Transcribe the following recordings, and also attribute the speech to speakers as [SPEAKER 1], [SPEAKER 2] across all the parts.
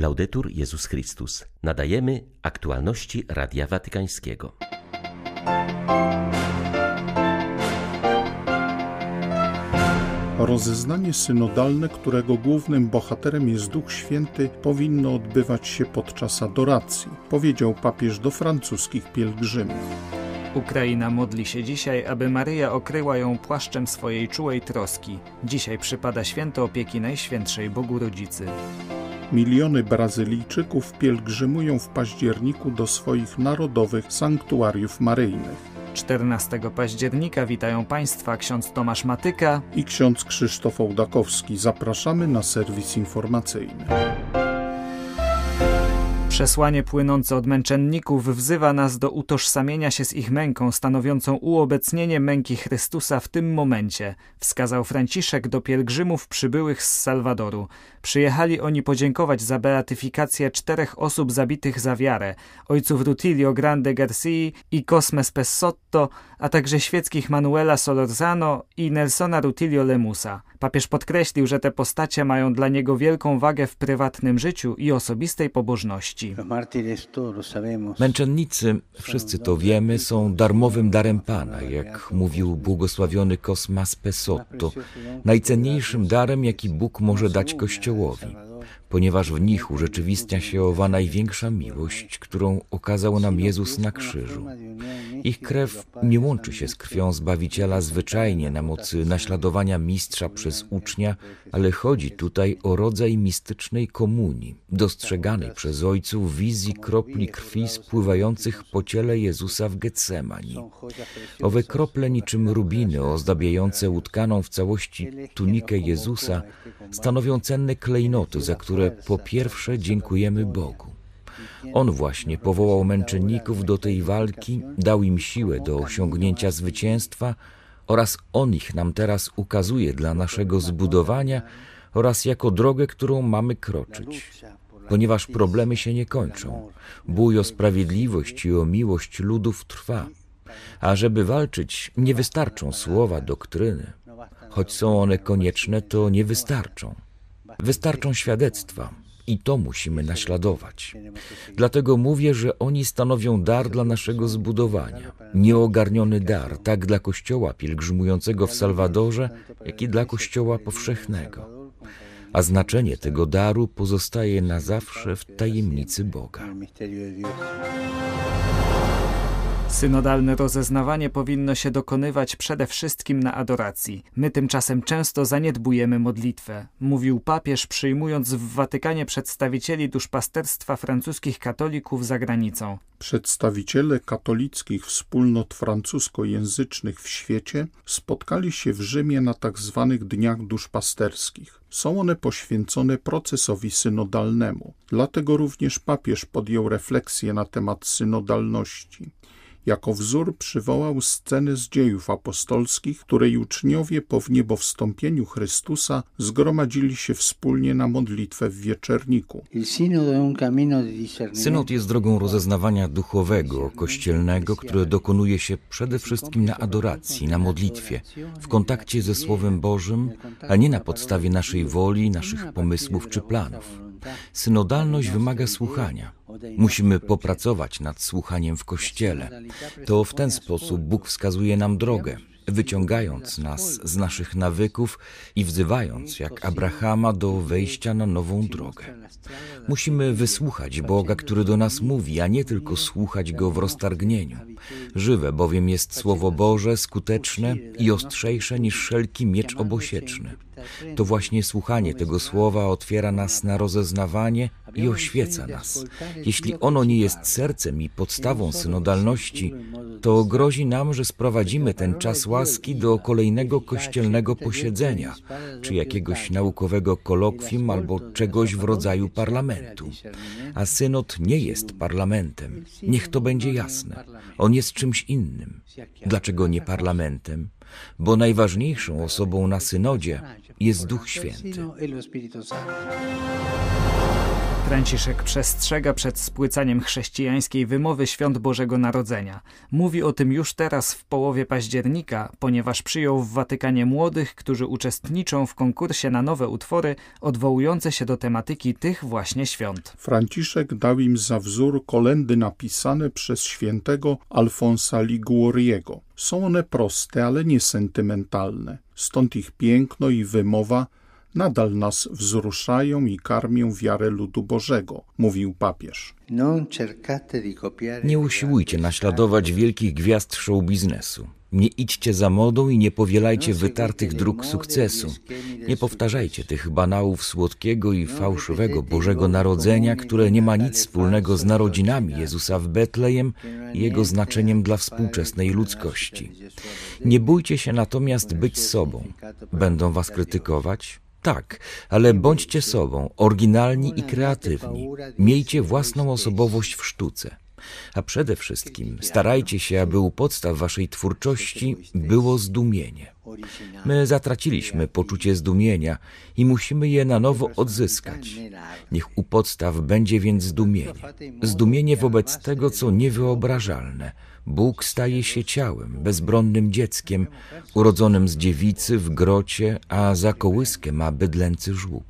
[SPEAKER 1] Laudetur Jezus Chrystus. Nadajemy aktualności Radia Watykańskiego.
[SPEAKER 2] Rozeznanie synodalne, którego głównym bohaterem jest Duch Święty, powinno odbywać się podczas adoracji, powiedział papież do francuskich pielgrzymów.
[SPEAKER 3] Ukraina modli się dzisiaj, aby Maryja okryła ją płaszczem swojej czułej troski. Dzisiaj przypada święto opieki Najświętszej Bogu Rodzicy.
[SPEAKER 2] Miliony Brazylijczyków pielgrzymują w październiku do swoich narodowych sanktuariów maryjnych.
[SPEAKER 3] 14 października witają Państwa ksiądz Tomasz Matyka
[SPEAKER 2] i ksiądz Krzysztof Ołdakowski. Zapraszamy na serwis informacyjny.
[SPEAKER 3] Przesłanie płynące od męczenników wzywa nas do utożsamienia się z ich męką, stanowiącą uobecnienie męki Chrystusa w tym momencie, wskazał Franciszek do pielgrzymów przybyłych z Salwadoru. Przyjechali oni podziękować za beatyfikację czterech osób zabitych za wiarę, ojców Rutilio Grande Garcii i Cosme Spessotto, a także świeckich Manuela Solorzano i Nelsona Rutilio Lemusa. Papież podkreślił, że te postacie mają dla niego wielką wagę w prywatnym życiu i osobistej pobożności.
[SPEAKER 4] Męczennicy, wszyscy to wiemy, są darmowym darem Pana, jak mówił błogosławiony Cosmas Pesotto, najcenniejszym darem, jaki Bóg może dać Kościołowi ponieważ w nich urzeczywistnia się owa największa miłość, którą okazał nam Jezus na krzyżu. Ich krew nie łączy się z krwią Zbawiciela zwyczajnie na mocy naśladowania mistrza przez ucznia, ale chodzi tutaj o rodzaj mistycznej komunii, dostrzeganej przez ojców wizji kropli krwi spływających po ciele Jezusa w Getsemani. Owe krople niczym rubiny ozdabiające utkaną w całości tunikę Jezusa stanowią cenne klejnoty, za które które po pierwsze dziękujemy Bogu. On właśnie powołał męczenników do tej walki, dał im siłę do osiągnięcia zwycięstwa oraz On ich nam teraz ukazuje dla naszego zbudowania oraz jako drogę, którą mamy kroczyć. Ponieważ problemy się nie kończą, bój o sprawiedliwość i o miłość ludów trwa. A żeby walczyć, nie wystarczą słowa doktryny. Choć są one konieczne, to nie wystarczą. Wystarczą świadectwa i to musimy naśladować. Dlatego mówię, że oni stanowią dar dla naszego zbudowania. Nieogarniony dar, tak dla Kościoła pielgrzymującego w Salwadorze, jak i dla Kościoła powszechnego. A znaczenie tego daru pozostaje na zawsze w tajemnicy Boga.
[SPEAKER 3] Synodalne rozeznawanie powinno się dokonywać przede wszystkim na adoracji. My tymczasem często zaniedbujemy modlitwę, mówił papież, przyjmując w Watykanie przedstawicieli duszpasterstwa francuskich katolików za granicą.
[SPEAKER 2] Przedstawiciele katolickich wspólnot francuskojęzycznych w świecie spotkali się w Rzymie na tzw. Tak dniach duszpasterskich. Są one poświęcone procesowi synodalnemu. Dlatego również papież podjął refleksję na temat synodalności. Jako wzór przywołał sceny z dziejów apostolskich, której uczniowie po wniebowstąpieniu Chrystusa zgromadzili się wspólnie na modlitwę w wieczerniku.
[SPEAKER 4] Synod jest drogą rozeznawania duchowego, kościelnego, które dokonuje się przede wszystkim na adoracji, na modlitwie, w kontakcie ze Słowem Bożym, a nie na podstawie naszej woli, naszych pomysłów czy planów. Synodalność wymaga słuchania. Musimy popracować nad słuchaniem w Kościele. To w ten sposób Bóg wskazuje nam drogę, wyciągając nas z naszych nawyków i wzywając, jak Abrahama, do wejścia na nową drogę. Musimy wysłuchać Boga, który do nas mówi, a nie tylko słuchać Go w roztargnieniu. Żywe bowiem jest Słowo Boże, skuteczne i ostrzejsze niż wszelki miecz obosieczny. To właśnie słuchanie tego słowa otwiera nas na rozeznawanie i oświeca nas. Jeśli ono nie jest sercem i podstawą synodalności, to grozi nam, że sprowadzimy ten czas łaski do kolejnego kościelnego posiedzenia, czy jakiegoś naukowego kolokwium albo czegoś w rodzaju parlamentu. A synod nie jest parlamentem. Niech to będzie jasne. On jest czymś innym. Dlaczego nie parlamentem? Bo najważniejszą osobą na synodzie jest Duch Święty.
[SPEAKER 3] Franciszek przestrzega przed spłycaniem chrześcijańskiej wymowy świąt Bożego Narodzenia. Mówi o tym już teraz w połowie października, ponieważ przyjął w Watykanie młodych, którzy uczestniczą w konkursie na nowe utwory odwołujące się do tematyki tych właśnie świąt.
[SPEAKER 2] Franciszek dał im za wzór kolendy napisane przez świętego Alfonsa Liguoriego. Są one proste, ale nie sentymentalne. Stąd ich piękno i wymowa nadal nas wzruszają i karmią wiarę ludu Bożego, mówił papież.
[SPEAKER 4] Nie usiłujcie naśladować wielkich gwiazd show biznesu. Nie idźcie za modą i nie powielajcie wytartych dróg sukcesu. Nie powtarzajcie tych banałów słodkiego i fałszywego Bożego Narodzenia, które nie ma nic wspólnego z narodzinami Jezusa w Betlejem i jego znaczeniem dla współczesnej ludzkości. Nie bójcie się natomiast być sobą. Będą was krytykować, tak, ale bądźcie sobą, oryginalni i kreatywni. Miejcie własną osobowość w sztuce. A przede wszystkim starajcie się, aby u podstaw waszej twórczości było zdumienie. My zatraciliśmy poczucie zdumienia i musimy je na nowo odzyskać. Niech u podstaw będzie więc zdumienie. Zdumienie wobec tego, co niewyobrażalne. Bóg staje się ciałem, bezbronnym dzieckiem, urodzonym z dziewicy w grocie, a za kołyskę ma bydlęcy żłób.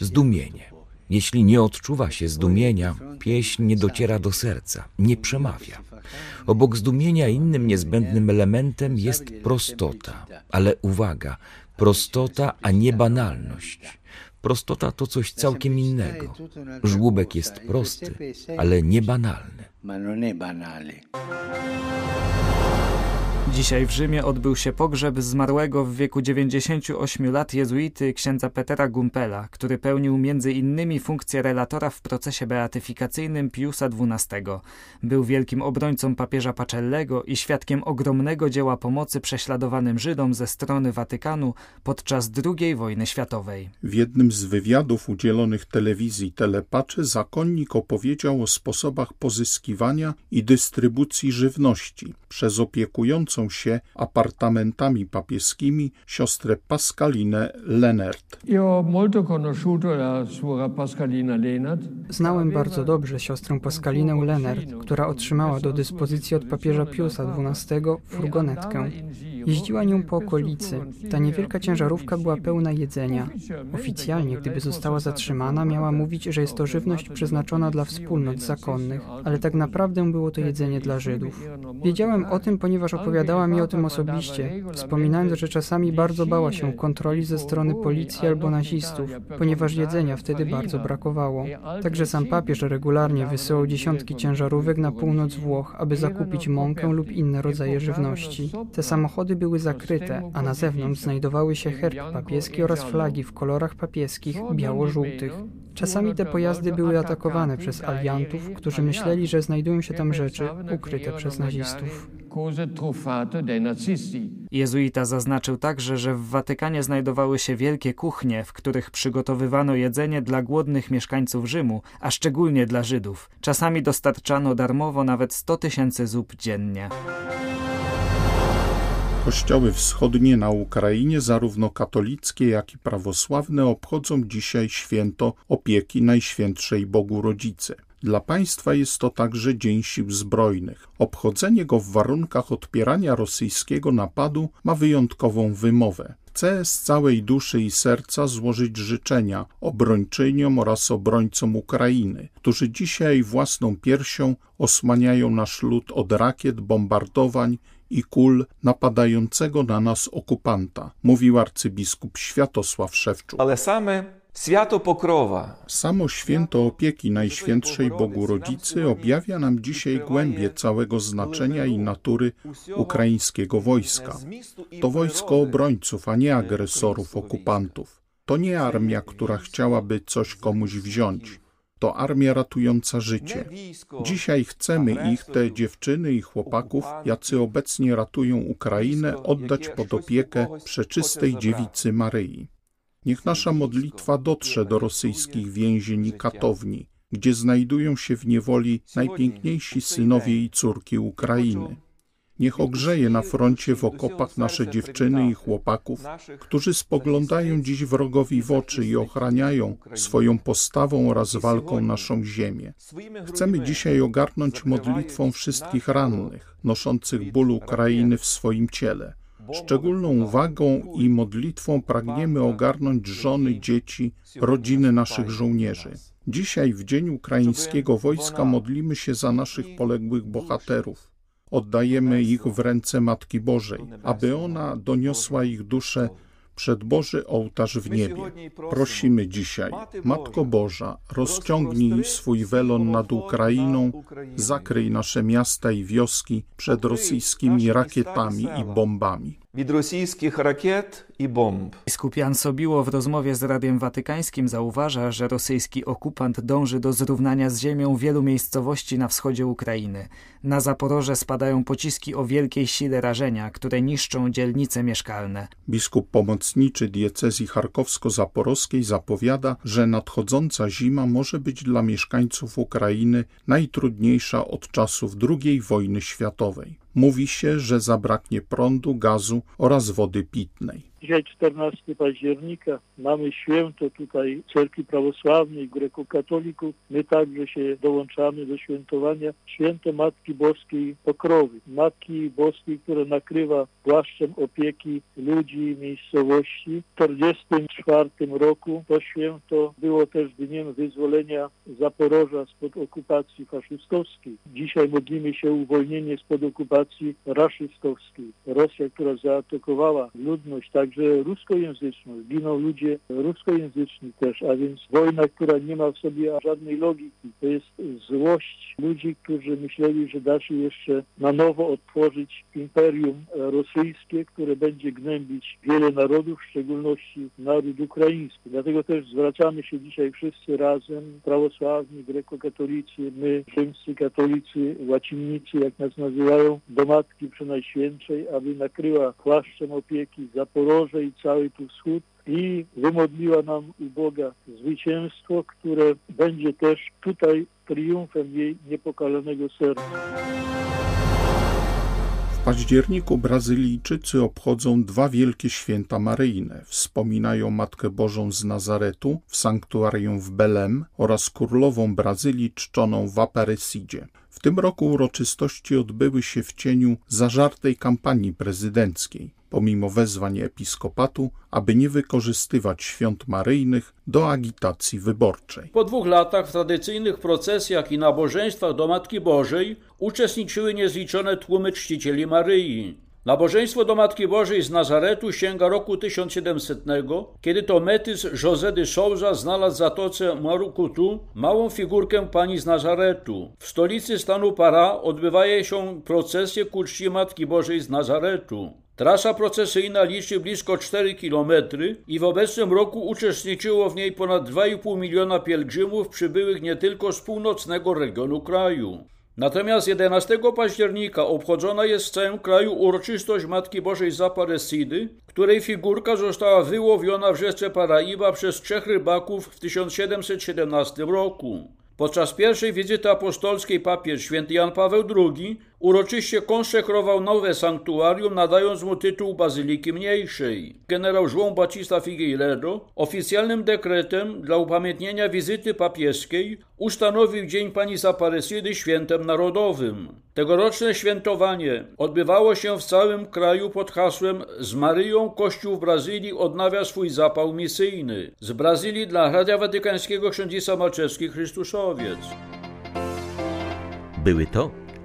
[SPEAKER 4] Zdumienie. Jeśli nie odczuwa się zdumienia, pieśń nie dociera do serca, nie przemawia. Obok zdumienia innym niezbędnym elementem jest prostota, ale uwaga, prostota, a nie banalność. Prostota to coś całkiem innego. Żłóbek jest prosty, ale nie banalny. ma non è banale.
[SPEAKER 3] Dzisiaj w Rzymie odbył się pogrzeb zmarłego w wieku 98 lat jezuity księdza Petera Gumpela, który pełnił innymi funkcję relatora w procesie beatyfikacyjnym Piusa XII. Był wielkim obrońcą papieża Pacellego i świadkiem ogromnego dzieła pomocy prześladowanym Żydom ze strony Watykanu podczas II wojny światowej.
[SPEAKER 2] W jednym z wywiadów udzielonych telewizji Telepacze zakonnik opowiedział o sposobach pozyskiwania i dystrybucji żywności przez opiekującą się apartamentami papieskimi siostrę Pascalinę Lenert.
[SPEAKER 5] Znałem bardzo dobrze siostrę Pascalinę Lenert, która otrzymała do dyspozycji od papieża Piusa XII furgonetkę. Jeździła nią po okolicy. Ta niewielka ciężarówka była pełna jedzenia. Oficjalnie, gdyby została zatrzymana, miała mówić, że jest to żywność przeznaczona dla wspólnot zakonnych, ale tak naprawdę było to jedzenie dla Żydów. Wiedziałem o tym, ponieważ opowiadała mi o tym osobiście, wspominając, że czasami bardzo bała się kontroli ze strony policji albo nazistów, ponieważ jedzenia wtedy bardzo brakowało. Także sam papież regularnie wysyłał dziesiątki ciężarówek na północ Włoch, aby zakupić mąkę lub inne rodzaje żywności. Te samochody były zakryte, a na zewnątrz znajdowały się herb papieski oraz flagi w kolorach papieskich biało-żółtych. Czasami te pojazdy były atakowane przez aliantów, którzy myśleli, że znajdują się tam rzeczy ukryte przez nazistów.
[SPEAKER 3] Jezuita zaznaczył także, że w Watykanie znajdowały się wielkie kuchnie, w których przygotowywano jedzenie dla głodnych mieszkańców Rzymu, a szczególnie dla Żydów. Czasami dostarczano darmowo nawet 100 tysięcy zup dziennie.
[SPEAKER 2] Kościoły wschodnie na Ukrainie, zarówno katolickie, jak i prawosławne, obchodzą dzisiaj święto opieki Najświętszej Bogu Rodzice. Dla państwa jest to także Dzień Sił Zbrojnych. Obchodzenie go w warunkach odpierania rosyjskiego napadu ma wyjątkową wymowę. Chcę z całej duszy i serca złożyć życzenia obrończyniom oraz obrońcom Ukrainy, którzy dzisiaj własną piersią osłaniają nasz lud od rakiet, bombardowań i kul napadającego na nas okupanta, mówił arcybiskup Światosław Szewczuk.
[SPEAKER 6] Ale same Święto Pokrowa.
[SPEAKER 2] Samo święto opieki Najświętszej Bogu Rodzicy objawia nam dzisiaj głębie całego znaczenia i natury ukraińskiego wojska. To wojsko obrońców, a nie agresorów, okupantów. To nie armia, która chciałaby coś komuś wziąć. To armia ratująca życie. Dzisiaj chcemy ich, te dziewczyny i chłopaków, jacy obecnie ratują Ukrainę, oddać pod opiekę przeczystej dziewicy Maryi. Niech nasza modlitwa dotrze do rosyjskich więzień i katowni, gdzie znajdują się w niewoli najpiękniejsi synowie i córki Ukrainy. Niech ogrzeje na froncie w okopach nasze dziewczyny i chłopaków, którzy spoglądają dziś wrogowi w oczy i ochraniają swoją postawą oraz walką naszą ziemię. Chcemy dzisiaj ogarnąć modlitwą wszystkich rannych, noszących ból Ukrainy w swoim ciele. Szczególną uwagą i modlitwą pragniemy ogarnąć żony, dzieci, rodziny naszych żołnierzy. Dzisiaj, w Dzień Ukraińskiego Wojska, modlimy się za naszych poległych bohaterów. Oddajemy ich w ręce Matki Bożej, aby ona doniosła ich dusze przed Boży ołtarz w niebie. Prosimy dzisiaj, Matko Boża, rozciągnij swój welon nad Ukrainą, zakryj nasze miasta i wioski przed rosyjskimi rakietami i bombami
[SPEAKER 6] від російських ракет і bomb.
[SPEAKER 3] Biskup Jan Sobiło w rozmowie z Radiem Watykańskim zauważa, że rosyjski okupant dąży do zrównania z ziemią wielu miejscowości na wschodzie Ukrainy. Na Zaporoże spadają pociski o wielkiej sile rażenia, które niszczą dzielnice mieszkalne.
[SPEAKER 2] Biskup pomocniczy diecezji charkowsko-zaporowskiej zapowiada, że nadchodząca zima może być dla mieszkańców Ukrainy najtrudniejsza od czasów II wojny światowej. Mówi się, że zabraknie prądu, gazu oraz wody pitnej.
[SPEAKER 7] Dzisiaj 14 października mamy święto tutaj Cerkwi Prawosławnej, Grekokatolików. My także się dołączamy do świętowania święto Matki Boskiej Pokrowy. Matki Boskiej, która nakrywa płaszczem opieki ludzi miejscowości. W 1944 roku to święto było też dniem wyzwolenia Zaporoża spod okupacji faszystowskiej. Dzisiaj modlimy się uwolnienie spod okupacji raszystowskiej. Rosja, która zaatakowała ludność tak także ruskojęzyczną. Giną ludzie ruskojęzyczni też, a więc wojna, która nie ma w sobie żadnej logiki. To jest złość ludzi, którzy myśleli, że da się jeszcze na nowo otworzyć imperium rosyjskie, które będzie gnębić wiele narodów, w szczególności naród ukraiński. Dlatego też zwracamy się dzisiaj wszyscy razem, prawosławni, grekokatolicy, my, rzymscy katolicy, łacinnicy, jak nas nazywają, do Matki Przenajświętszej, aby nakryła płaszczem opieki Zaporoże, Morze i cały tu wschód i wymodliła nam u Boga zwycięstwo, które będzie też tutaj triumfem jej niepokalanego serca.
[SPEAKER 2] W październiku Brazylijczycy obchodzą dwa wielkie święta maryjne. Wspominają Matkę Bożą z Nazaretu w sanktuarium w Belem oraz królową Brazylii czczoną w Aparecidzie. W tym roku uroczystości odbyły się w cieniu zażartej kampanii prezydenckiej pomimo wezwań episkopatu, aby nie wykorzystywać świąt maryjnych do agitacji wyborczej.
[SPEAKER 8] Po dwóch latach w tradycyjnych procesjach i nabożeństwach do Matki Bożej uczestniczyły niezliczone tłumy czcicieli Maryi. Nabożeństwo do Matki Bożej z Nazaretu sięga roku 1700, kiedy to metys José de Souza znalazł w zatoce Marukutu małą figurkę pani z Nazaretu. W stolicy stanu Para odbywają się procesje ku czci Matki Bożej z Nazaretu. Trasa procesyjna liczy blisko 4 km i w obecnym roku uczestniczyło w niej ponad 2,5 miliona pielgrzymów przybyłych nie tylko z północnego regionu kraju. Natomiast 11 października obchodzona jest w całym kraju uroczystość Matki Bożej Zaparesidy, której figurka została wyłowiona w rzece Paraiba przez trzech rybaków w 1717 roku. Podczas pierwszej wizyty apostolskiej papież święty Jan Paweł II uroczyście konsekrował nowe sanktuarium, nadając mu tytuł Bazyliki Mniejszej. Generał João Batista Figueiredo oficjalnym dekretem dla upamiętnienia wizyty papieskiej ustanowił Dzień Pani Zaparesydy świętem narodowym. Tegoroczne świętowanie odbywało się w całym kraju pod hasłem Z Maryją Kościół w Brazylii odnawia swój zapał misyjny. Z Brazylii dla Radia Watykańskiego Księdzisa Malczewski Chrystusowiec.
[SPEAKER 1] Były to